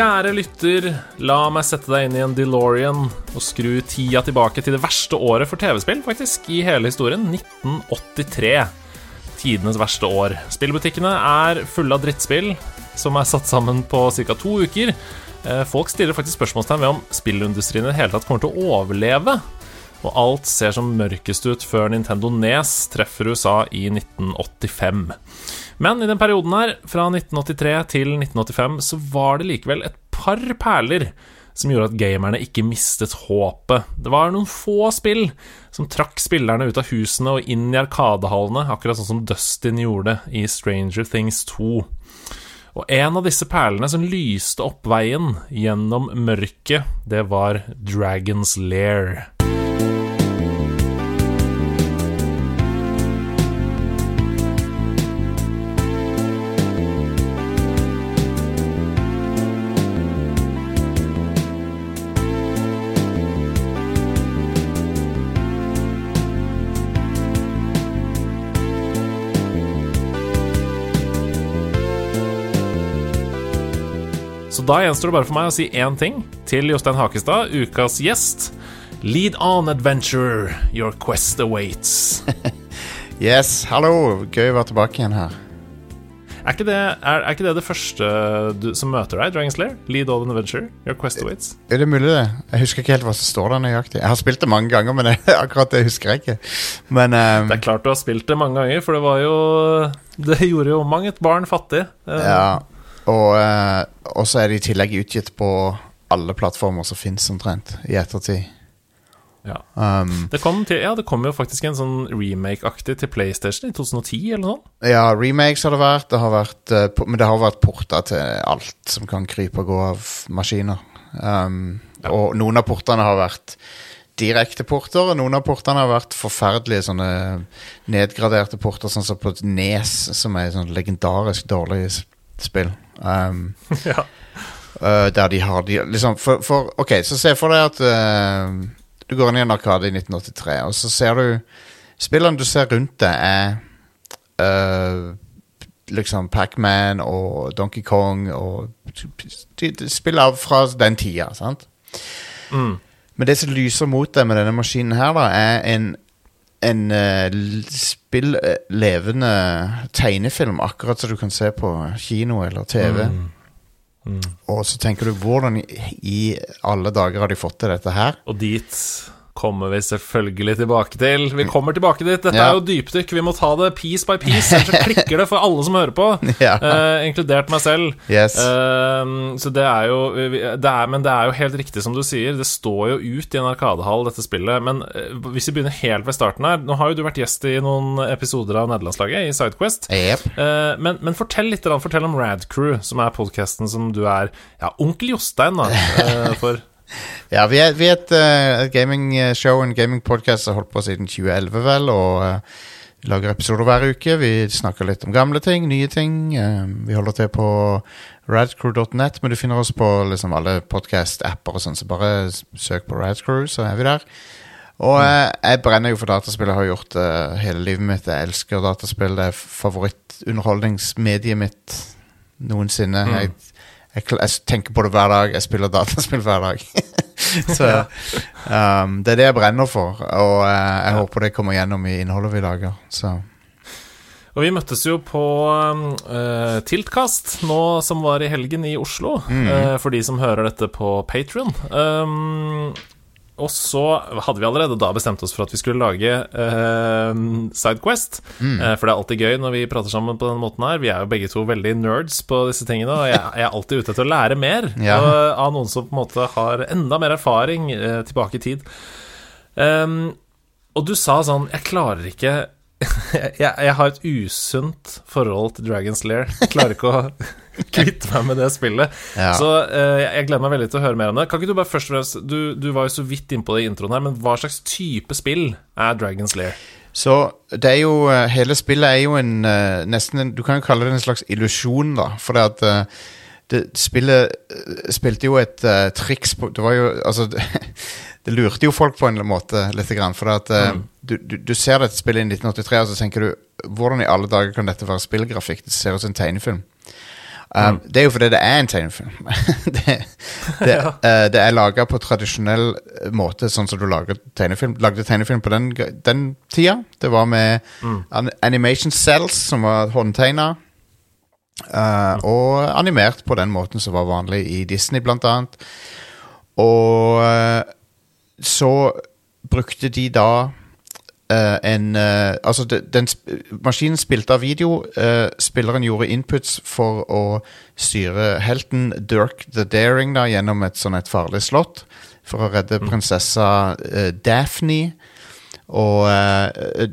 Kjære lytter, la meg sette deg inn i en DeLorean og skru tida tilbake til det verste året for TV-spill, faktisk, i hele historien. 1983. Tidenes verste år. Spillbutikkene er fulle av drittspill som er satt sammen på ca. to uker. Eh, folk stiller faktisk spørsmålstegn ved om spillindustrien i det hele tatt kommer til å overleve. Og alt ser som mørkest ut før Nintendo Nes treffer USA i 1985. Men i den perioden her, fra 1983 til 1985, så var det likevel et par perler som gjorde at gamerne ikke mistet håpet. Det var noen få spill som trakk spillerne ut av husene og inn i arkadehallene, akkurat sånn som Dustin gjorde i Stranger Things 2. Og en av disse perlene som lyste opp veien gjennom mørket, det var Dragons Lair. Da gjenstår det bare for meg å si én ting til Jostein Hakestad, ukas gjest. Lead on, adventure. Your quest awaits. Yes, hallo. Gøy å være tilbake igjen her. Er ikke det, er, er ikke det, det første du, som møter deg, Dragon Slayer? Lead on adventure. Your quest awaits. Er det mulig, det? Jeg husker ikke helt hva som står der nøyaktig. Jeg har spilt det mange ganger, men akkurat det husker jeg ikke. Men um, Det er klart du har spilt det mange ganger, for det var jo Det gjorde jo mang et barn fattig. Eh, Ja. Og eh, og så er det i tillegg utgitt på alle plattformer som fins omtrent, i ettertid. ja. Um, Det kom, til, ja, det kom jo faktisk en sånn remake-aktig til PlayStation i 2010, eller sånt. ja, remakes har det vært, det har vært eh, men det har vært porta til alt som kan krype og gå av maskiner. Um, Og noen av portene har vært direkte porter, og noen av portene har vært forferdelige sånne nedgraderte porter, sånn som på Nes, som er et sånn legendarisk dårlig spill. Um, ja. Uh, der de har de, liksom, for, for, Ok, så se for deg at uh, du går inn i en arkade i 1983, og så ser du Spillene du ser rundt deg, er uh, liksom Pac-Man og Donkey Kong og de av fra den tida, sant? Mm. Men det som lyser mot deg med denne maskinen her, da, er en en uh, spill eh, levende tegnefilm, akkurat som du kan se på kino eller TV. Mm. Og så tenker du, hvordan i alle dager har de fått til dette her? Og dit kommer vi selvfølgelig tilbake til. Vi kommer tilbake dit. Dette Ja. er jo dypdykk. Vi må ta det piece by piece, ellers så klikker det for alle som hører på. Ja. Uh, inkludert meg selv. Yes. Uh, så det er jo det er, Men det er jo helt riktig som du sier. Det står jo ut i en arkadehall, dette spillet. Men uh, hvis vi begynner helt ved starten her Nå har jo du vært gjest i noen episoder av Nederlandslaget, i Sidequest. Yep. Men, men fortell litt fortell om Radcrew, som er podkasten som du er Ja, onkel Jostein, da. for Ja, vi er, vi er et uh, gamingshow, en gamingpodkast som har holdt på siden 2011, vel, og eh, vi lager episoder hver uke. Vi snakker litt om gamle ting, nye ting. eh, vi holder til på radcrew.net, men du finner oss på liksom alle podkast-apper og sånn, så bare søk på Radcrew, så er vi der. Og eh, jeg brenner jo for dataspill, jeg har gjort det hele livet mitt. Jeg elsker dataspill, det er favorittunderholdningsmediet mitt noensinne. Mm. Jeg, jeg, jeg tenker på det hver dag, jeg spiller dataspill hver dag. så um, det er det jeg brenner for, og uh, jeg håper det kommer gjennom i innholdet vi lager. Så Og vi møttes jo på uh, Tiltkast nå som var i helgen i Oslo, eh, for de som hører dette på Patrion. Um, og så hadde vi allerede da bestemt oss for at vi skulle lage eh, Sidequest. Eh, for det er alltid gøy når vi prater sammen på denne måten her. Vi er jo begge to veldig nerds på disse tingene, og jeg, jeg er alltid ute etter å lære mer Ja. og, av noen som på en måte har enda mer erfaring eh, tilbake i tid. Um, og du sa sånn Jeg klarer ikke jeg, jeg har et usunt forhold til Dragon's Lair. Jeg klarer ikke å kvitte meg med det spillet. Ja. Så eh, jeg gleder meg veldig til å høre mer om det. Kan ikke du bare først og fremst Du, du var jo så vidt innpå det i introen her, men hva slags type spill er Dragon's Lair? Så det er jo eh, Hele spillet er jo en eh, nesten en, Du kan jo kalle det en slags illusjon, da. For det at eh, det, Spillet spilte jo et uh, triks på Det var jo Altså det, lurte jo folk på en måte litt, grann, for at mm. du, du, du ser dette spillet i 1983, og så tenker du Hvordan i alle dager kan dette være spillgrafikk? Det ser ut som en tegnefilm. Um, Det er jo fordi det er en tegnefilm. det, det, eh, det er laga på tradisjonell eh, måte, sånn som du lager tegnefilm. lagde tegnefilm på den, den tida. Det var med mm. animation cells, som var håndtegna. eh, og animert på den måten som var vanlig i Disney, blant annet. Og eh, så brukte de da uh, en uh, Altså, de, den maskinen spilte av video. Uh, spilleren gjorde inputs for å styre helten Dirk the Daring da, gjennom et sånn et farlig slott. For å redde prinsessa eh, Daphne. Og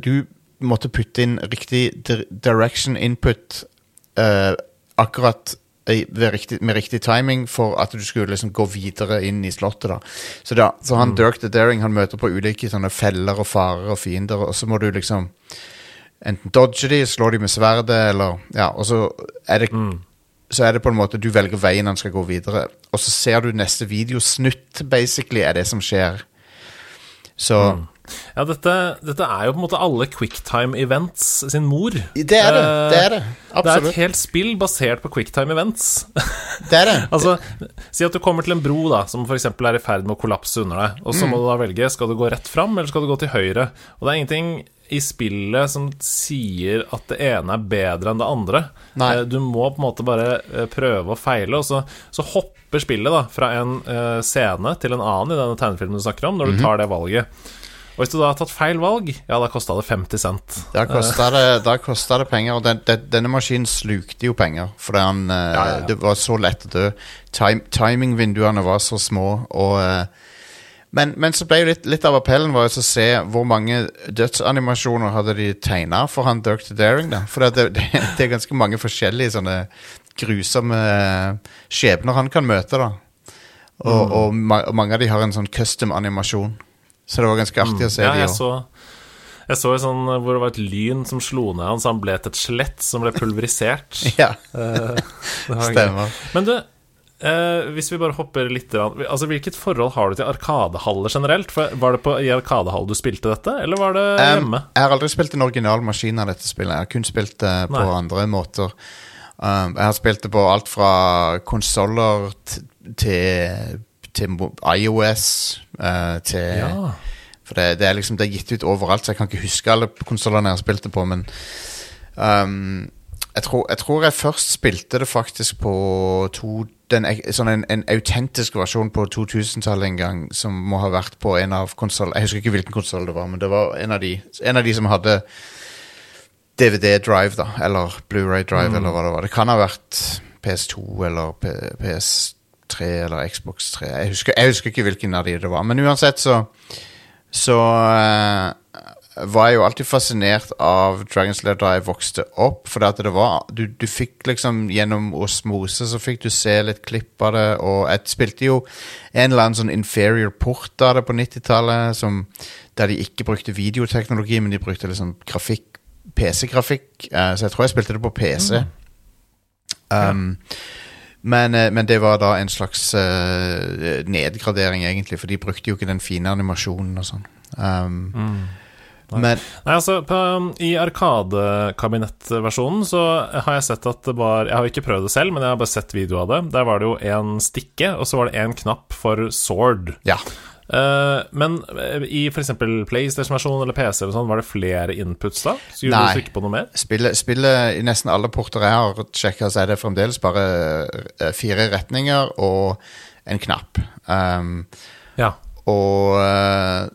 du måtte putte inn riktig direction input akkurat riktig, med riktig timing for at du skulle liksom gå videre inn i slottet. da Så, da, så han Dirk the Daring Han møter på ulike sånne feller og farer og fiender, og så må du liksom enten dodge de, slå de med sverdet, eller Ja, og så er det Så er det på en måte du velger veien han skal gå videre, og så ser du neste videosnutt, basically, er det som skjer. Så Ja, dette, dette er jo på en måte alle quicktime events sin mor. Det er det. Det er det. Det er et helt spill basert på quicktime events. Det er det. altså, Si at du kommer til en bro da som f.eks. er i ferd med å kollapse under deg. Og så må du da velge skal du gå rett fram eller skal du gå til høyre. Og det er ingenting i spillet som sier at det ene er bedre enn det andre. Nei. Eh, Du må på en måte bare eh, prøve og feile, og så, så hopper spillet da fra en eh, scene til en annen i denne tegnefilmen du snakker om, når du tar det valget. Og hvis du da har tatt feil valg, ja, da kosta det 50 cent. Da kosta det, det penger, og den, den, denne maskinen slukte jo penger. Fordi han, eh, Ja, ja, det var så lett å dø. Time, timingvinduene var så små, og eh, men, men så ble jo litt, litt av appellen var å se hvor mange dødsanimasjoner hadde de tegna for han Dirk the Daring. da For det, det, det er ganske mange forskjellige sånne grusomme skjebner han kan møte. da Og, Mm. og, og mange av de har en sånn custom animasjon. Så det var ganske artig å se Mm. Ja, de jeg så jeg så en sånn eh, hvor det var et lyn som slo ned han, så han ble til et skjelett som ble pulverisert. Ja, Eh, gøy. stemmer. Men du, eh, hvis vi bare hopper litt Altså, Hvilket forhold har du til arkadehaller generelt? For Var det på, i arkadehall du spilte dette, eller var det Um, hjemme? jeg har aldri spilt en original maskin av dette spillet. Jeg har kun spilt det på Nei. andre måter. Um, jeg har spilt det på alt fra konsoller til, til iOS uh, til Ja. For det, det er liksom Det er gitt ut overalt, så jeg kan ikke huske alle konsollene jeg har spilt det på, men um, jeg, tror, jeg tror jeg først spilte det faktisk på to, den, sånn en, en autentisk versjon på 2000-tallet en gang, som må ha vært på en av konsollene Jeg husker ikke hvilken konsoll det var, men det var en av de, en av de som hadde DVD-drive, da, eller Blu-ray-drive, eller hva det var. Det kan ha vært PS2 eller P PS3 eller Xbox 3. Jeg husker, jeg husker ikke hvilken av de det var, men uansett så så uh, var jeg jo alltid fascinert av Dragon's Lair da jeg vokste opp. For det var du, du fikk liksom gjennom osmose så fikk du se litt klipp av det. Og jeg spilte jo en eller annen sånn inferior port av det på 90-tallet. som- Der de ikke brukte videoteknologi, men de brukte liksom grafikk PC-grafikk. uh, så jeg tror jeg spilte det på PC. Um, men, eh, men det var da en slags uh, nedgradering, egentlig, for de brukte jo ikke den fine animasjonen og sånn. Um, men Nei, altså, på, I Arkadekabinettversjonen så har jeg sett at det var Jeg har ikke prøvd det selv, men jeg har bare sett video av det. Der var det jo en stikke, og så var det en knapp for sword. ja. Eh, men eh, i f.eks. PlayStation-versjonen eller PC eller sånn, var det flere inputs da? Skulle Nei. du trykke på noe mer? Spillet, spillet i nesten alle porter jeg har sjekka, så er det fremdeles bare eh, fire retninger og en knapp. Um, Ja. og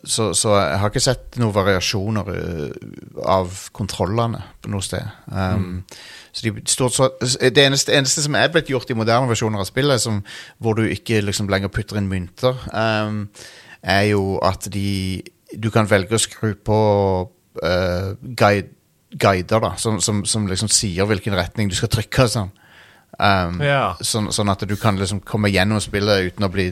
så, så jeg har ikke sett noen variasjoner av kontrollene på noe sted. Um, Så de, så, det eneste, eneste som er blitt gjort i moderne versjoner av spillet, som, hvor du ikke liksom lenger putter inn mynter, um, er jo at de Du kan velge å skru på uh, guide, guider, da, som, som, som liksom sier hvilken retning du skal trykke sånn. Um, Ja. sånn, sånn at du kan liksom komme gjennom spillet uten å bli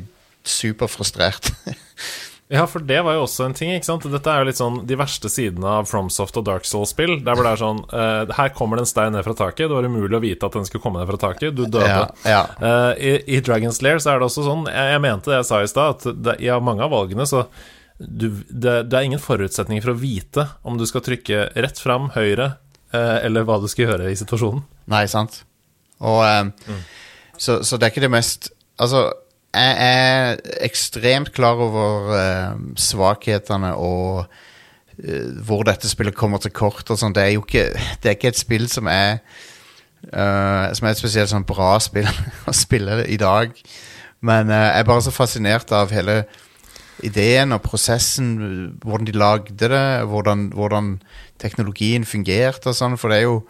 superfrustrert. Ja, for det var jo også en ting, ikke sant? Dette er jo litt sånn de verste sidene av FromSoft og Dark Souls-spill. Der hvor det er sånn uh, Her kommer det en stein ned fra taket. Det var umulig å vite at den skulle komme ned fra taket. Du døde. ja, ja. Uh, i, I Dragon's Lair så er det også sånn Jeg, jeg mente det jeg sa i stad, at det, i mange av valgene så du, det, det er ingen forutsetninger for å vite om du skal trykke rett fram, høyre, uh, eller hva du skal gjøre i situasjonen. Nei, sant. Og um, så, så det er ikke det mest Altså, jeg er ekstremt klar over um, svakhetene og uh, hvor dette spillet kommer til kort og sånn. Det er jo ikke Det er ikke et spill som er uh, Som er et spesielt sånn bra spill å spille i dag. Men uh, jeg er bare så fascinert av hele ideen og prosessen, hvordan de lagde det, hvordan, hvordan teknologien fungerte og sånn, for det er jo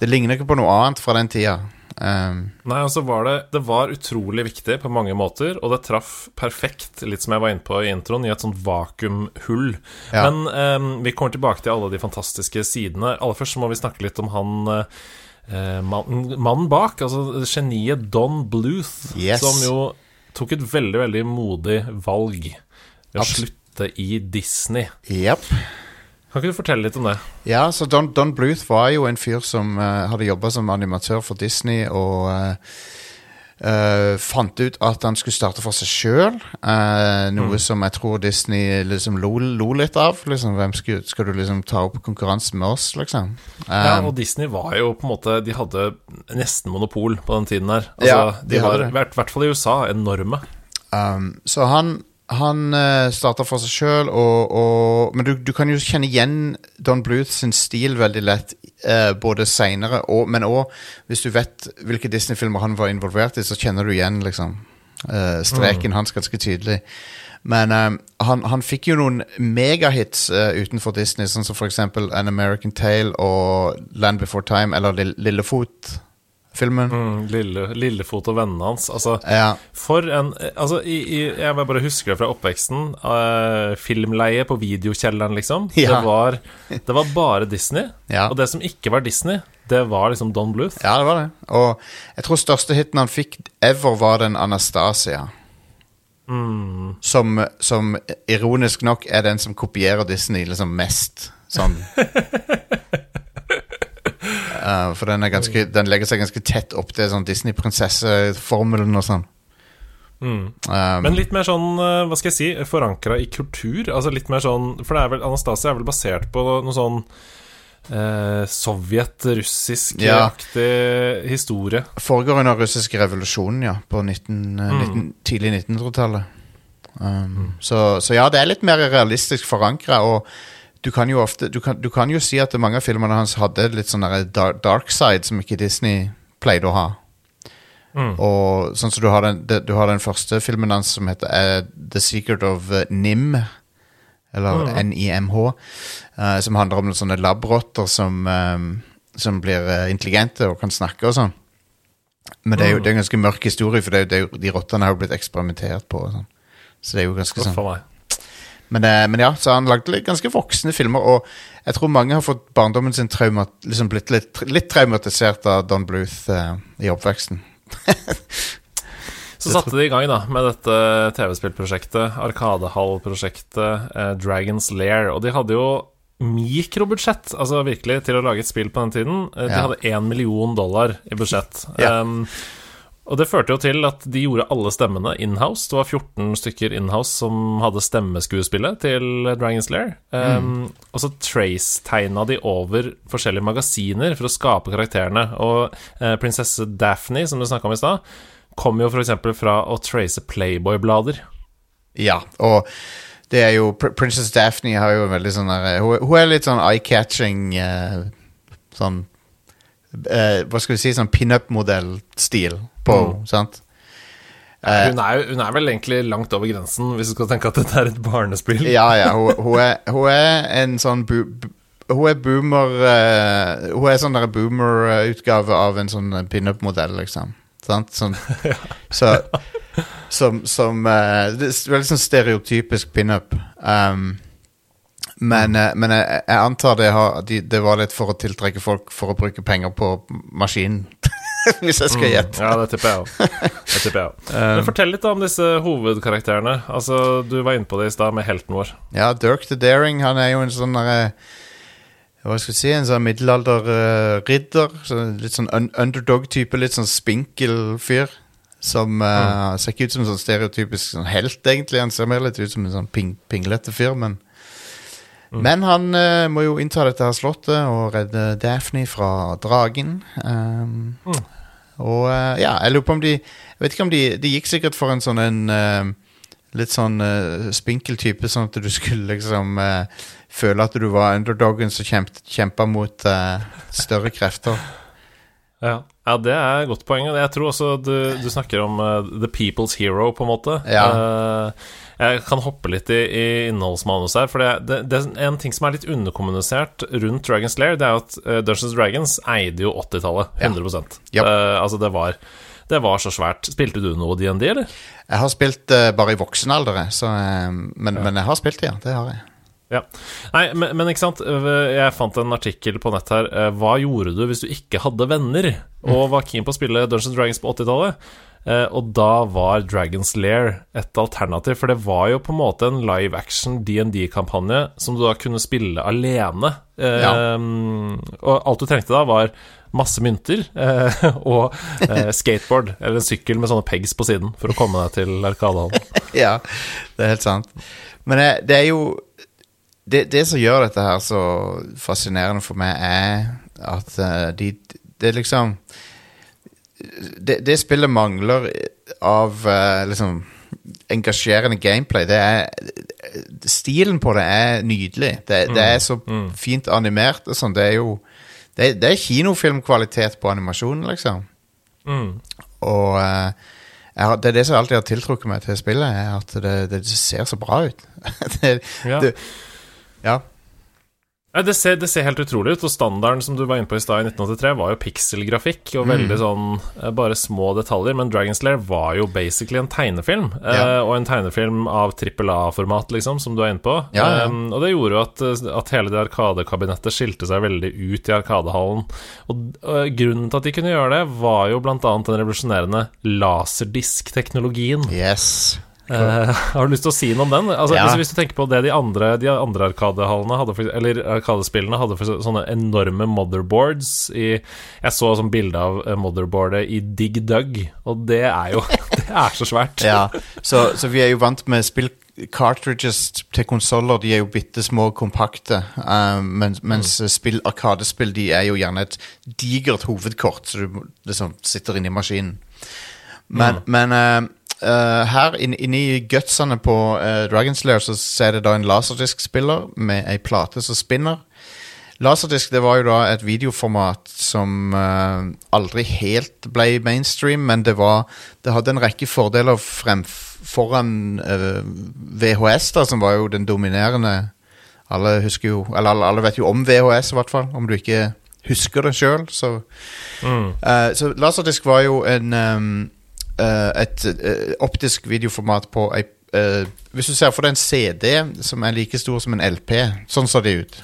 Det ligner ikke på noe annet fra den tida. Um, Nei, altså var det Det var utrolig viktig på mange måter, og det traff perfekt, litt som jeg var inne på i introen, i et sånt vakuumhull. Ja. Men um, vi kommer tilbake til alle de fantastiske sidene. Aller først så må vi snakke litt om han uh, mannen, bak, altså geniet Don Bluth, Yes. som jo tok et veldig, veldig modig valg ved å slutte i Disney. Japp. Kan ikke du fortelle litt om det? Ja, så Don, Don Bluth var jo en fyr som uh, hadde jobba som animatør for Disney, og uh, uh, fant ut at han skulle starte for seg sjøl. noe som jeg tror Disney liksom lo, lo litt av. Liksom, hvem skal, skal du liksom ta opp konkurranse med oss, liksom? Ja, og Disney var jo på en måte De hadde nesten monopol på den tiden der. Altså, Ja, de de, var, i hvert fall i USA, enorme. Um, så han, han uh, starta for seg sjøl, men du, du kan jo kjenne igjen Don Bluth sin stil veldig lett, uh, både seinere og Men òg hvis du vet hvilke Disney-filmer han var involvert i, så kjenner du igjen liksom uh, streken hans ganske tydelig. Men um, han, han fikk jo noen megahits utenfor Disney, sånn som for eksempel An American Tale og Land Before Time, eller Lill- Lillefot-filmen. Mm, Lille, Lillefot og vennene hans. Altså, Ja. for en Altså, i, i, jeg bare husker det fra oppveksten. Uh, filmleie på videokjelleren, liksom. Ja. Det, var, det var bare Disney. Ja. Og det som ikke var Disney, det var liksom Don Bluth. Ja, det var det. Og jeg tror største hiten han fikk ever, var den Anastasia. Som, som ironisk nok er den som kopierer Disney liksom mest. Sånn. Eh, for den, ganske, den legger seg ganske tett opp til sånn Disney-prinsesseformelen og sånn. Um, Men litt mer sånn, eh, hva skal jeg si, forankra i kultur. Altså litt mer sånn For det er vel, Anastasia er vel basert på noe sånn eh, sovjet-russisk-aktig historie. foregår under russiske revolusjonen, ja. På 19, eh, 19, tidlig 1900-tallet. Um, så, så ja, det er litt mer realistisk forankra, og du kan jo ofte du kan, du kan jo si at mange av filmene hans hadde litt sånn dark, side som ikke Disney pleide å ha. Og sånn som du har den, du har den første filmen hans som heter uh, The Secret of eh, Nim. Eller NIMH. Uh, som handler om sånne labrotter som, um, som blir eh, intelligente og kan snakke og sånn. Men det er jo det er en ganske mørk historie, for det er, jo- det er jo, de rottene har jo blitt eksperimentert på. Sånn. Så det er jo ganske sånn. Men, eh, men ja, så han lagde ganske voksne filmer, og jeg tror mange har fått barndommen sin traumat, liksom blitt litt, litt traumatisert av Don Bluth uh, i oppveksten. Så satte de i gang da med dette TV-spillprosjektet, Arkadehall-prosjektet, eh, Dragons Lair. Og de hadde jo mikrobudsjett, altså virkelig, til å lage et spill på den tiden. Eh, De Ja. hadde én million dollar i budsjett. Ja. Um, og det førte jo til at de gjorde alle stemmene inhouse. Det var 14 stykker inhouse som hadde stemmeskuespillet til Dragons Lair. Um, Og så trace-tegna de over forskjellige magasiner for å skape karakterene. Og uh, prinsesse Daphne, som du snakka om i stad, kom jo f.eks. fra å trace Playboy-blader. Ja, og det er jo Pr Princess Daphne har jo en veldig sånn der, hun, hun er litt sånn eye-catching uh, Sånn uh, Hva skal vi si? Sånn pinup-modell-stil på henne, sant? Eh, Hun er, hun er vel egentlig langt over grensen, hvis du skal tenke at dette er et barnespill. Ja, ja, hun, hun, er, hun er en sånn bu, Hun er boomer uh, Hun er sånn der boomer-utgave av en sånn pinup-modell, liksom. Sant? Sånn, så, som som uh, Det er veldig sånn stereotypisk pinup. Um, men uh, men jeg, jeg antar det, har, de, det var litt for å tiltrekke folk for å bruke penger på maskinen. hvis jeg skal gjette. Ja, det tipper jeg òg. Det tipper jeg også. Men fortell litt da om disse hovedkarakterene. Altså, Du var inne på det i stad med helten vår. Ja, Dirk the Daring, han er jo en sånn derre Hva skal jeg si, en sånn middelalder-ridder. litt sånn un underdog-type, litt sånn spinkel fyr. Som eh, ser ikke ut som en sånn stereotypisk sånn helt, egentlig. Han ser mer litt ut som en sånn ping pinglete fyr, men Men han uh, må jo innta dette her slottet og redde Daphne fra dragen. Um, Og uh, ja, jeg lurer på om de Jeg vet ikke om de De gikk sikkert for en sånn en uh, Litt sånn spinkel type, sånn at du skulle liksom føle at du var underdogen som kjemp, kjempa mot større krefter. Ja. ja, det er et godt poeng. Jeg tror også du, du snakker om the people's hero, på en måte. Ja. Jeg kan hoppe litt i, i innholdsmanus her. For det, det, det er en ting som er litt underkommunisert rundt Dragons Lair, det er jo at eh, Dungeons Dragons eide jo 80-tallet. 100 Ja. Eh, Altså, det var, det var så svært. Spilte du noe DND, eller? Jeg har spilt uh, bare i voksen alder, så, uh, men, men jeg har spilt det, ja. Det har jeg. Ja. Nei, men, men ikke sant. Jeg fant en artikkel på nett her. Eh, Hva gjorde du hvis du ikke hadde venner og var keen på å spille Dungeons Dragons på 80-tallet? Eh, Og da var Dragons Lair et alternativ, for det var jo på en måte en live action DND-kampanje som du da kunne spille alene. Eh, Ja. Og alt du trengte da, var masse mynter eh, og eh, skateboard, eller en sykkel med sånne pegs på siden, for å komme deg til Arkadehallen. ja, det er helt sant. Men det, det er jo det, det som gjør dette her så fascinerende for meg, er at uh, de Det liksom det, det spillet mangler av uh, liksom engasjerende gameplay. Det er Stilen på det er nydelig. Det, det er så fint animert og sånn. Det er jo Det det er kinofilmkvalitet på animasjonen, liksom. Mm. Og uh, har, det er det som alltid har tiltrukket meg til spillet, er at det, det ser så bra ut. det, Ja. det, ja. Det ser, det ser helt utrolig ut, og standarden som du var inne på i stad i 1983, var jo pikselgrafikk og Mm. veldig sånn eh, bare små detaljer, men Dragon's Lair var jo basically en tegnefilm, eh, og en tegnefilm av trippel A-format, liksom, som du er inne på. Ja, ja. Um, og det gjorde jo at, eh, at hele det arkadekabinettet skilte seg veldig ut i Arkadehallen. Og og grunnen til at de kunne gjøre det, var jo annet den revolusjonerende laserdisk-teknologien. Yes. Eh, har du lyst til å si noe om den? Altså, Ja. hvis, du tenker på det de andre, de andre arkadehallene hadde for, Eller arkadespillene hadde for sånne enorme motherboards i Jeg så sånn bilde av eh, motherboardet i Dig Dug, og det er jo Det er så svært. Ja, så, så vi er jo vant med spill cartridges til konsoller, de er jo bitte små, kompakte. Uh, mens mens spill, arkadespill de er jo gjerne et digert hovedkort, så du liksom sitter inni maskinen. Men, men eh, eh, her in, inni gutsene på uh, Dragon's Lair så, er det da en laserdisk-spiller med ei plate som spinner. Laserdisk det var jo da et videoformat som uh, aldri helt ble mainstream, men det var Det hadde en rekke fordeler frem foran uh, VHS, da, som var jo den dominerende Alle husker jo Eller alle, alle vet jo om VHS, i hvert fall. Om du ikke husker det sjøl, så Mm. uh, Så laserdisk var jo en um, eh, et eh, optisk videoformat på ei eh, Hvis du ser for deg en CD som er like stor som en LP, sånn så de ut.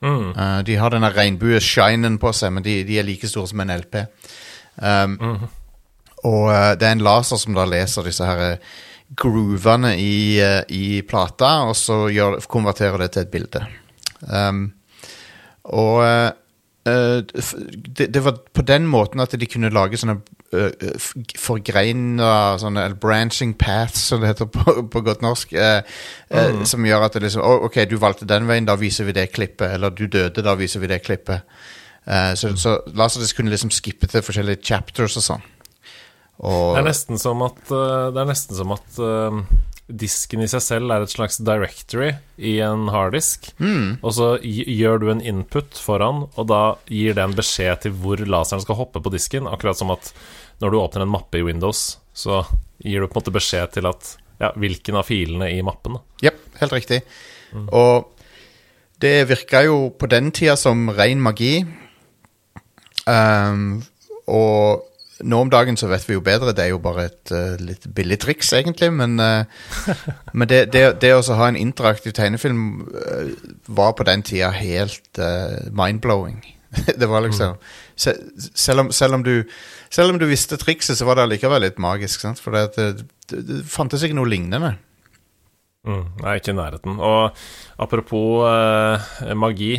Mm. Eh, de har denne regnbue-shinen på seg, men de, de er like store som en LP. Um, Og eh, det er en laser som da leser disse her eh, groovene i, eh, i plata, og så gjør, konverterer det til et bilde. Um, og eh, eh, det, det var på den måten at de kunne lage sånne uh, forgreina sånne eller branching paths, som det heter på, på godt norsk. eh, eh, Som gjør at det liksom «Å, Ok, du valgte den veien, da viser vi det klippet. Eller du døde, da viser vi det klippet. Eh, så, så Laserdisc kunne liksom skippe til forskjellige chapters og sånn. Og, Det er nesten som at, eh, det er nesten som at eh, disken i seg selv er et slags directory i en harddisk. Og så gjør du en input foran, og da gir det en beskjed til hvor laseren skal hoppe på disken. Akkurat som at når du åpner en mappe i Windows, så gir du på en måte beskjed til at ja, hvilken av filene i mappen. Jepp, helt riktig. Og det virka jo på den tida som ren magi. Um, og nå om dagen så vet vi jo bedre, det er jo bare et uh, litt billig triks, egentlig. Men, uh, men det, det, det å ha en interaktiv tegnefilm uh, var på den tida helt mind-blowing. det var liksom se, selv, om, selv, om du, selv om du visste trikset, så var det allikevel litt magisk. Sant? For det, det, det, fantes ikke noe lignende. Mm, nei, ikke i nærheten. Og apropos magi,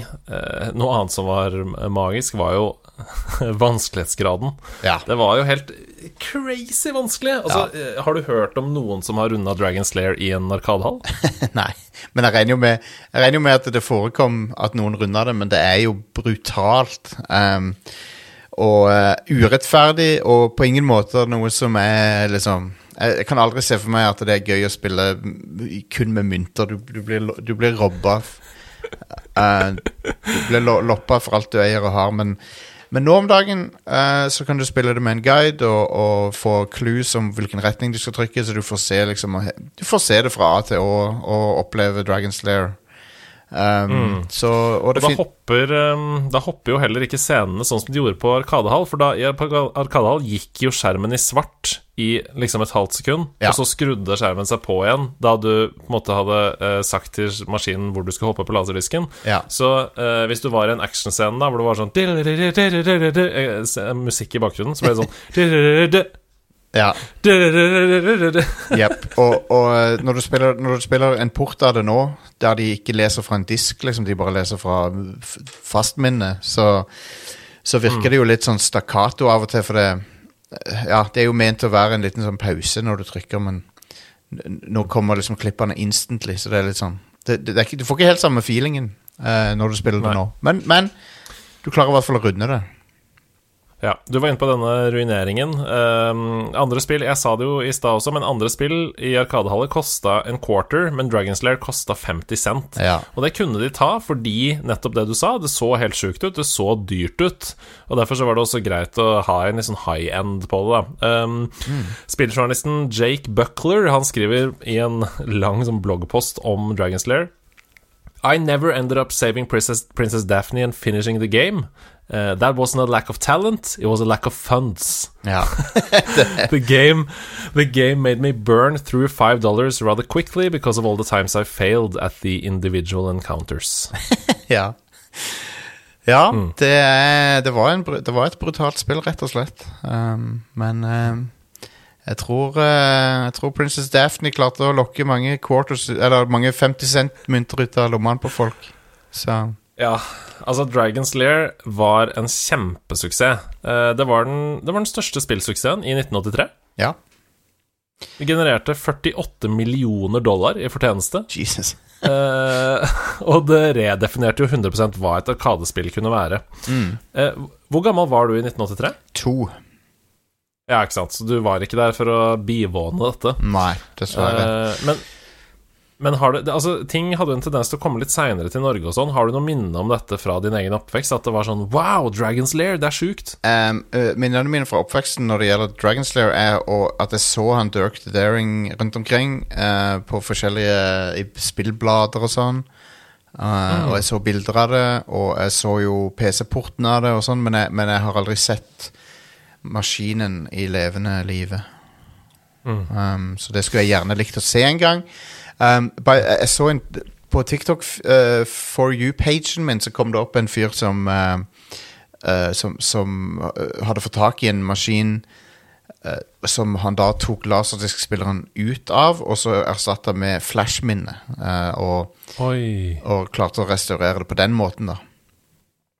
noe annet som var magisk, var jo vanskelighetsgraden. Ja. Det var jo helt crazy vanskelig. Altså, ja. Har du hørt om noen som har runda Dragon Slayer i en arkadehall? Nei. Men jeg regner, jo med, jeg regner jo med at det forekom at noen runda det, men det er jo brutalt. Um, og uh, urettferdig, og på ingen måte noe som er liksom jeg kan aldri se for meg at det er gøy å spille kun med mynter. Du, du blir, du blir robba. Uh, du blir lo loppa for alt du eier og har, men, men nå om dagen uh, så kan du spille det med en guide og, og, få clues om hvilken retning du skal trykke, så du får se, liksom, du får se det fra A til Å og oppleve Dragon Slayer. Um, mm. så, og og da, hopper, um, da hopper jo heller ikke scenene sånn som de gjorde på Arkadehall. For da, i Arkadehall gikk jo skjermen i svart i liksom et halvt sekund, ja. og så skrudde skjermen seg på igjen da du på en måte hadde uh, sagt til maskinen hvor du skulle hoppe på laserdisken. Ja. Så uh, hvis du var i en actionscene da hvor det var sånn Musikk i bakgrunnen, så ble det sånn ja. Jepp. Og, og når, du spiller, når, du spiller, en port av det nå, der de ikke leser fra en disk, liksom, de bare leser fra fastminnet, så, så virker mm. det jo litt sånn stakkato av og til, for det Ja, det er jo ment å være en liten sånn pause når du trykker, men nå kommer liksom klippene instantly, så det er litt sånn det, det, er ikke, Du får ikke helt samme feelingen uh, når du spiller Nei. det nå, men, men du klarer i hvert fall å runde det. Ja, Du var inne på denne ruineringen. Um, andre spill Jeg sa det jo i stad også, men andre spill i Arkadehallet kosta en quarter, men Dragonslayer kosta 50 cent. Ja. Og det kunne de ta fordi nettopp det du sa, det så helt sjukt ut. Det så dyrt ut. Og derfor så var det også greit å ha en litt sånn high end på det, da. Um, mm. Spilljournalisten Jake Buckler han skriver i en lang sånn bloggpost om Dragonslayer I never ended up saving Princess, Princess Daphne and finishing the game. Uh, that wasn't a lack of talent, it was a lack of funds. Ja. the game the game made me burn through five dollars rather quickly because of all the times I failed at the individual encounters. ja. Ja, mm. det, det, var en, det, var et brutalt spill, rett og slett. Um, men um, jeg, tror, uh, jeg tror Princess Daphne klarte å lokke mange quarters Eller mange 50 cent-mynter ut av lommene på folk. Så ja, altså Dragon's Lair var en kjempesuksess. Eh, det var, den, det var den største spillsuksessen i 1983. Ja. Det genererte 48 millioner dollar i fortjeneste. Jesus. eh, og det redefinerte jo 100 hva et arkadespill kunne være. Mm. Eh, hvor gammel var du i 1983? To. Ja, ikke sant. Så du var ikke der for å bivåne dette. Nei, dessverre. Eh, men men har du, altså, ting hadde en tendens til å komme litt seinere til Norge og sånn. Har du noe minne om dette fra din egen oppvekst? At det var sånn Wow, Dragon's Lair, det er sjukt. Um, uh, minnene mine fra oppveksten når det gjelder Dragon's Lair, er at jeg så han Dirk the Daring rundt omkring uh, på forskjellige spillblader og sånn. Uh, mm. Og jeg så bilder av det, og jeg så jo PC-porten av det og sånn, men, men, jeg har aldri sett maskinen i levende livet. Mm. Um, så det skulle jeg gjerne likt å se en gang. Um, by, jeg så en På TikTok uh, For you-pagen min så kom det opp en fyr som uh, uh, Som, som hadde fått tak i en maskin som han da tok laserdiskspilleren ut av, og så erstatta med flashminne. Og, og, klarte å restaurere det på den måten, da.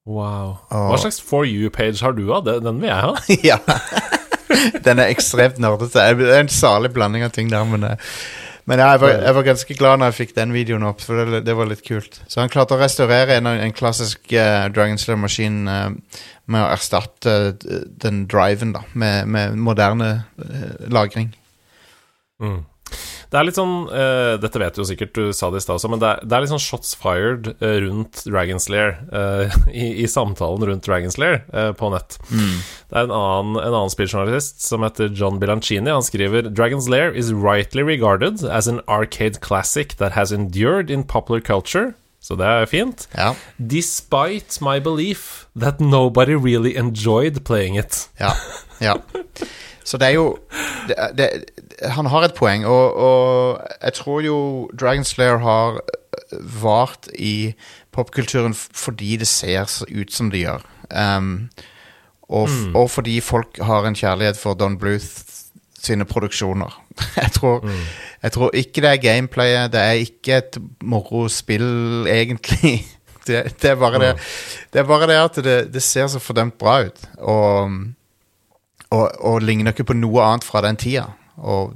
Wow. Hva slags For you-page har du av? Den vil jeg ha. ja. Den er ekstremt nerdete. Det er en salig blanding av ting der, men men jeg, var, jeg, var, ganske glad når jeg fikk den videoen opp, for det, det var litt kult. Så han klarte å restaurere en, en klassisk uh, Dragon Slayer-maskin uh, med å erstatte uh, den driven da, med, med moderne lagring. Mm. Det er litt sånn uh, Dette vet du jo sikkert, du sa det i stad også, men det er, det er, litt sånn shots fired uh, rundt Dragon's Lair uh, i, i, samtalen rundt Dragon's Lair på nett. Mm. Det er en annen, en annen spilljournalist som heter John Bilancini. Han skriver Dragon's Lair is rightly regarded as an arcade classic that has endured in popular culture. Så det er fint. Ja. Despite my belief that nobody really enjoyed playing it. Ja, ja. Så det er jo det, det, Han har et poeng, og, og jeg tror jo Dragon Slayer har vart i popkulturen fordi det ser så ut som det gjør. Um, og, f- og fordi folk har en kjærlighet for Don Bluth sine produksjoner. jeg, tror, jeg tror ikke det er gameplayet, det er ikke et morospill, egentlig. Det, det, er bare det, det er bare det at det, det ser så fordømt bra ut. Og, og, og ligner ikke på noe annet fra den tida. Og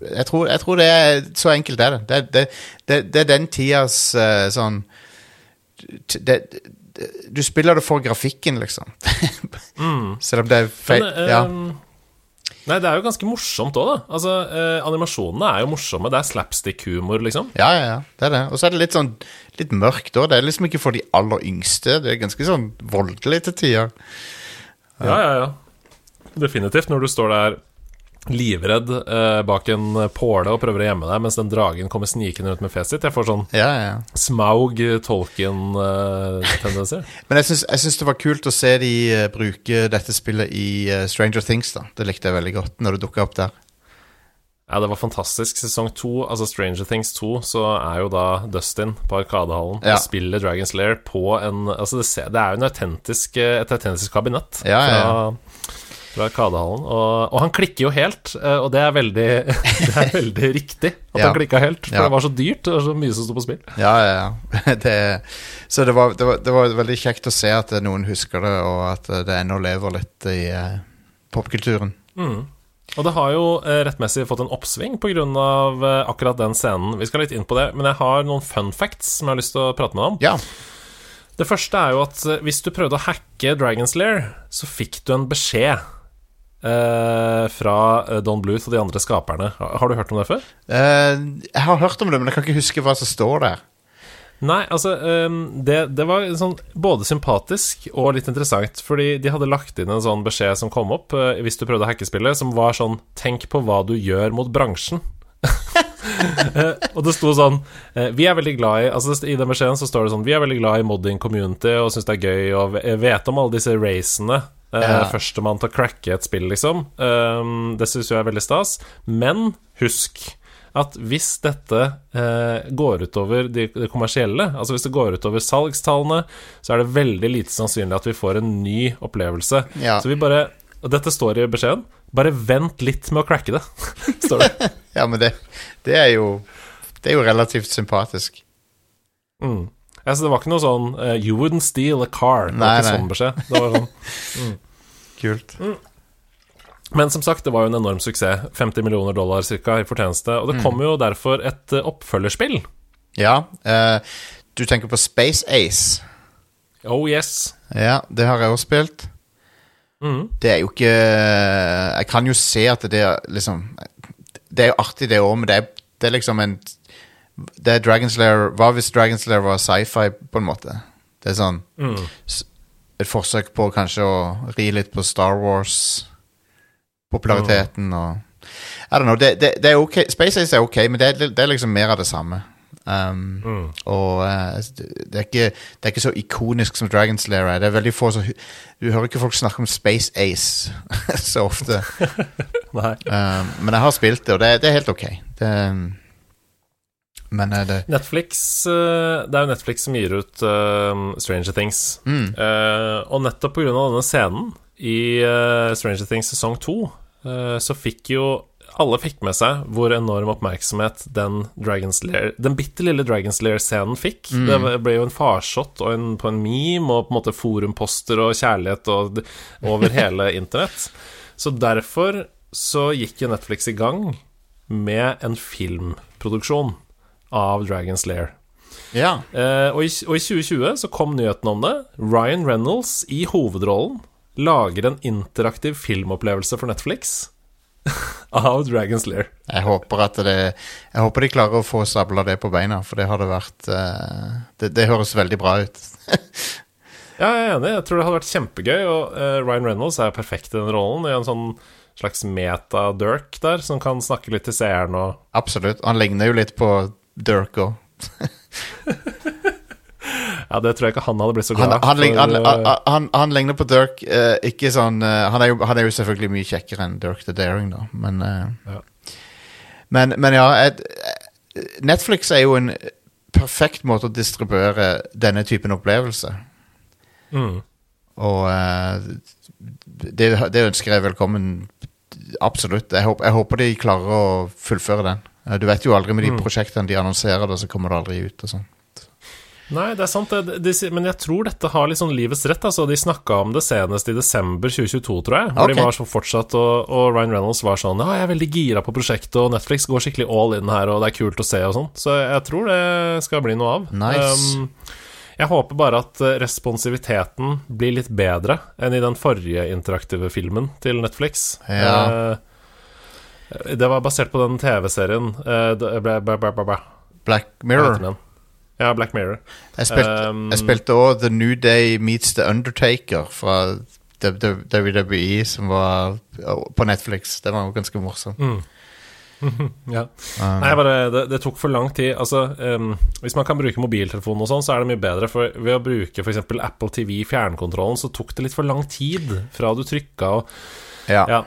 jeg tror, jeg tror det er så enkelt er det. Det, det, det, det er den tidas uh, sånn Du spiller det for grafikken, liksom. Selv om det er feil. Men, eh, ja. Nei, det er jo ganske morsomt òg, da. Altså, uh, animasjonene er jo morsomme. Det er slapstick-humor, liksom. ja, ja, ja. Det er det. Og så er det litt sånn litt mørkt òg. Det er liksom ikke for de aller yngste. Det er ganske sånn voldelig til tider. Ja, ja, ja. Definitivt. Når du står der livredd eh, bak en påle og prøver å gjemme deg mens den dragen kommer snikende ut med fjeset sitt. Jeg får sånn Ja, ja, ja. Smaug Tolkien-tendenser. Men jeg syns, det var kult å se de eh, bruke dette spillet i uh, Stranger Things. da Det likte jeg veldig godt når det dukka opp der. ja, det var fantastisk. Sesong to, altså Stranger Things 2, så er jo da Dustin på Arkadehallen Ja. og spiller Dragon's Lair på en Altså, det, ser, det er jo en autentisk, eh, et autentisk kabinett Ja, ja, fra, fra Arkadehallen. Og, og han klikker jo helt, eh, og det er veldig, det er veldig riktig at Ja. han klikka helt, for Ja. det var så dyrt. Det var så mye som sto på spill. Ja, ja, ja. Det, så det var, det, var, det var veldig kjekt å se at noen husker det, og at det ennå lever litt i eh, popkulturen. Og det har jo eh, rettmessig fått en oppsving pga. Eh, akkurat den scenen. Vi skal litt inn på det, men jeg har noen fun facts som jeg har lyst til å prate med deg om. Ja. Det første er jo at hvis du prøvde å hacke Dragon's Lair, så fikk du en beskjed fra eh, Don Bluth og de andre skaperne. Har, du hørt om det før? Eh, jeg har hørt om det, men jeg kan ikke huske hva som står der. Nei, altså eh, det, det var sånn både sympatisk og litt interessant, fordi de hadde lagt inn en sånn beskjed som kom opp eh, hvis du prøvde å hacke spillet, som var sånn Tenk på hva du gjør mot bransjen. Eh, og det sto sånn eh, Vi er veldig glad i Altså I den beskjeden så står det sånn Vi er veldig glad i modding community og syns det er gøy og vet om alle disse racene. Uh, Ja. Førstemann til å cracke et spill, liksom. Um, det syns jeg er veldig stas. Men husk at hvis dette eh, går utover de, det kommersielle, altså hvis det går utover salgstallene, så er det veldig lite sannsynlig at vi får en ny opplevelse. Ja. Så vi bare Og dette står i beskjeden. Bare vent litt med å cracke det, står det. Ja, men det, det er jo Det er jo relativt sympatisk. Mm. Ja, så det var ikke noe sånn uh, You wouldn't steal a car. Det var Nei, ikke nei. sånn beskjed. Det var sånn. Kult. Men som sagt, det var jo en enorm suksess. 50 millioner dollar cirka i fortjeneste. Og det kom jo derfor et eh, oppfølgerspill. Ja. Uh, du tenker på Space Ace. Oh yes. Ja, det har jeg også spilt. Mm. Det er jo ikke Jeg kan jo se at det er liksom Det er jo artig, det òg, men det er, det er liksom en Det er Dragon's Lair Hva hvis Dragon's Lair var sci-fi, på en måte? Det er sånn mm. Et forsøk på kanskje å ri litt på Star Wars-populariteten og I don't know. Det, det, det er ok. Space Ace er ok, men det er, det er liksom mer av det samme. Um, Og uh, det, er ikke, det er ikke så ikonisk som Dragon's Lair er. Det er veldig få som Du hører ikke folk snakke om Space Ace så ofte. Um, men jeg har spilt det, og det, det er helt ok. Det, men er det Netflix eh, Det er jo Netflix som gir ut uh, Stranger Things. Mm. Uh, og nettopp pga. denne scenen i uh, Stranger Things sesong to, så fikk jo alle fikk med seg hvor enorm oppmerksomhet den Lair Den bitte lille Dragon's Lair-scenen fikk. Mm. Det ble jo en farsott og en, på en meme og på en måte forumposter og kjærlighet og, over hele internett. Så derfor så gikk jo Netflix i gang med en filmproduksjon av Dragon's Lair. Ja. Eh, og, i, og i 2020 så kom nyheten om det. Ryan Reynolds i hovedrollen lager en interaktiv filmopplevelse for Netflix av Dragon's Lair. Jeg håper at det Jeg håper de klarer å få sabla det på beina, for det hadde vært eh, det, det høres veldig bra ut. Ja, jeg er enig. Jeg tror det hadde vært kjempegøy. Og eh, Ryan Reynolds er perfekt i den rollen. I en sånn slags meta-Dirk der, som kan snakke litt til seeren og Absolutt. Han ligner jo litt på Dirk òg. Ja, det tror jeg ikke han hadde blitt så glad han, lig- han, han, eh, han, han ligner på Dirk. eh, ikke sånn eh, han, er jo, han er jo selvfølgelig mye kjekkere enn Dirk the Daring, da, men eh, Ja. Men, men ja et, Netflix er jo en perfekt måte å distribuere denne typen opplevelse. mm. Og eh, det, det ønsker jeg velkommen. Absolutt. Jeg håper, jeg håper de klarer å fullføre den. Eh, Du vet jo aldri med de prosjektene de annonserer det, så kommer det aldri ut. og sånn Nei, det er sant, det, de, men jeg tror dette har sånn livets rett. Altså, de snakka om det senest i desember 2022, tror jeg. Hvor okay. de var så fortsatt, og, og Ryan Reynolds var sånn Ja, jeg er veldig gira på prosjektet, og Netflix går skikkelig all in her, og det er kult å se, og sånn. Så jeg tror det skal bli noe av. Nice. Um, jeg håper bare at responsiviteten blir litt bedre enn i den forrige interaktive filmen til Netflix. Ja. Eh, det var basert på den TV-serien eh. Black Mirror. Ja, Black Mirror. Jeg spilte, spilte også The New Day Meets The Undertaker fra WWE, som var på Netflix. Det var jo ganske morsomt. Ja. Um, Nei, bare, det, det tok for lang tid. Altså, um, hvis man kan bruke mobiltelefon og sånn, så er det mye bedre. For ved å bruke f.eks. Apple TV fjernkontrollen, så tok det litt for lang tid fra du trykka og ja. Ja.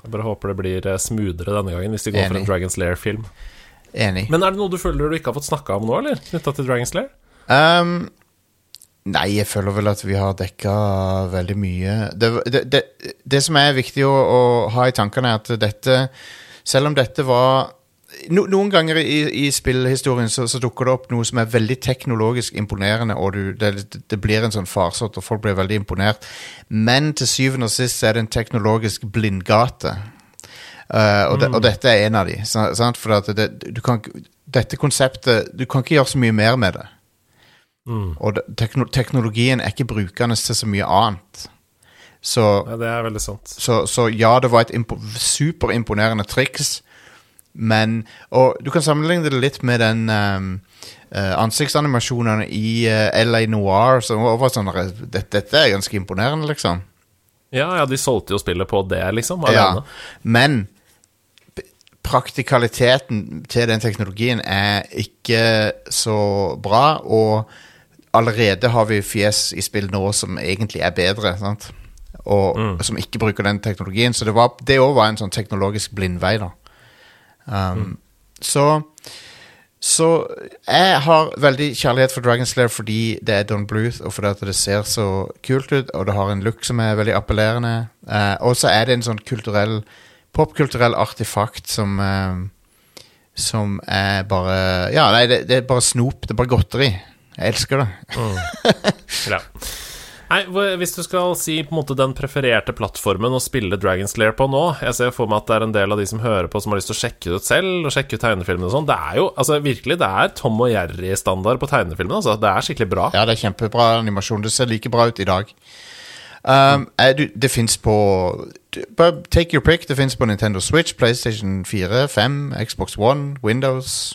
Jeg bare håper det blir eh, smoothere denne gangen, hvis de går for en Dragon's Lair-film. Enig. Men er det noe du føler du ikke har fått snakka om nå, eller? Knytta til Dragon's Lair? Um, nei, jeg føler vel at vi har dekka veldig mye. Det, det, det, det som er viktig å, å ha i tankene, er at dette Selv om dette var no, Noen ganger i, i spillhistorien så, så dukker det opp noe som er veldig teknologisk imponerende, og du, det, det blir en sånn farsott, og folk blir veldig imponert. Men til syvende og sist så er det en teknologisk blindgate. Uh, og, det, og dette er en av de. Sant? For det, du kan, dette konseptet Du kan ikke gjøre så mye mer med det. Og det, tekno, teknologien er ikke brukende til så mye annet. Så, Ja, det er veldig sant. så, så ja, det var et impo superimponerende triks, men Og du kan sammenligne det litt med den um, uh, ansiktsanimasjonene i uh, LA Noir, som var sånn dette, dette er ganske imponerende, liksom. Ja, ja, de solgte jo spillet på det, liksom, Ja, men praktikaliteten til den teknologien er ikke så bra, og allerede har vi fjes i spill nå som egentlig er bedre, sant? og som ikke bruker den teknologien. Så det var- òg var en sånn teknologisk blindvei, da. Um, Så så jeg har veldig kjærlighet for Dragon Slayer fordi det er Don Bluth, og fordi det ser så kult ut, og det har en look som er veldig appellerende. Eh, og så er det en sånn kulturell popkulturell artefakt som eh, Som er bare Ja, nei, det, det er bare snop. Det er bare godteri. Jeg elsker det. Ja. Nei, Hvis du skal si på en måte den prefererte plattformen å spille Dragon's Lair på nå Jeg ser for meg at det er en del av de som hører på, som har lyst til å sjekke det ut selv, og sjekke ut tegnefilmene og sånn. Det er jo altså virkelig Det er Tom og Jerry-standard på tegnefilmene. Altså. Det er skikkelig bra. Ja, det er kjempebra animasjon. Det ser like bra ut i dag. Um, er du, det fins på du- Bare take your pick. Det fins på Nintendo Switch, PlayStation 4, 5, Xbox One, Windows.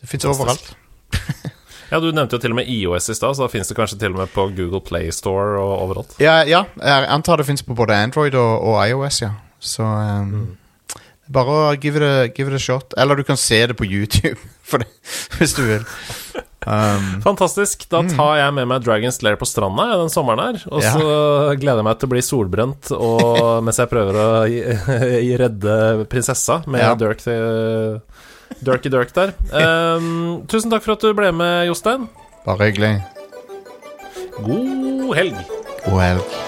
Det fins overalt. Ja, Du nevnte jo til og med IOS i stad, så da fins det kanskje til og med på Google Play Store og overalt. Ja, ja, jeg antar det fins på både Android og, og iOS, ja. Så um, bare å give it, a, give it a shot. Eller du kan se det på YouTube, det, hvis du vil. Um, Fantastisk. Da tar jeg med meg Dragon's Lair på stranda ja, den sommeren her. Og Ja. så gleder jeg meg til å bli solbrent og, mens jeg prøver å redde prinsessa med Ja. Dirk til Dirky Dirk der. Um, tusen takk for at du ble med, Jostein. bare hyggelig. God helg. God helg.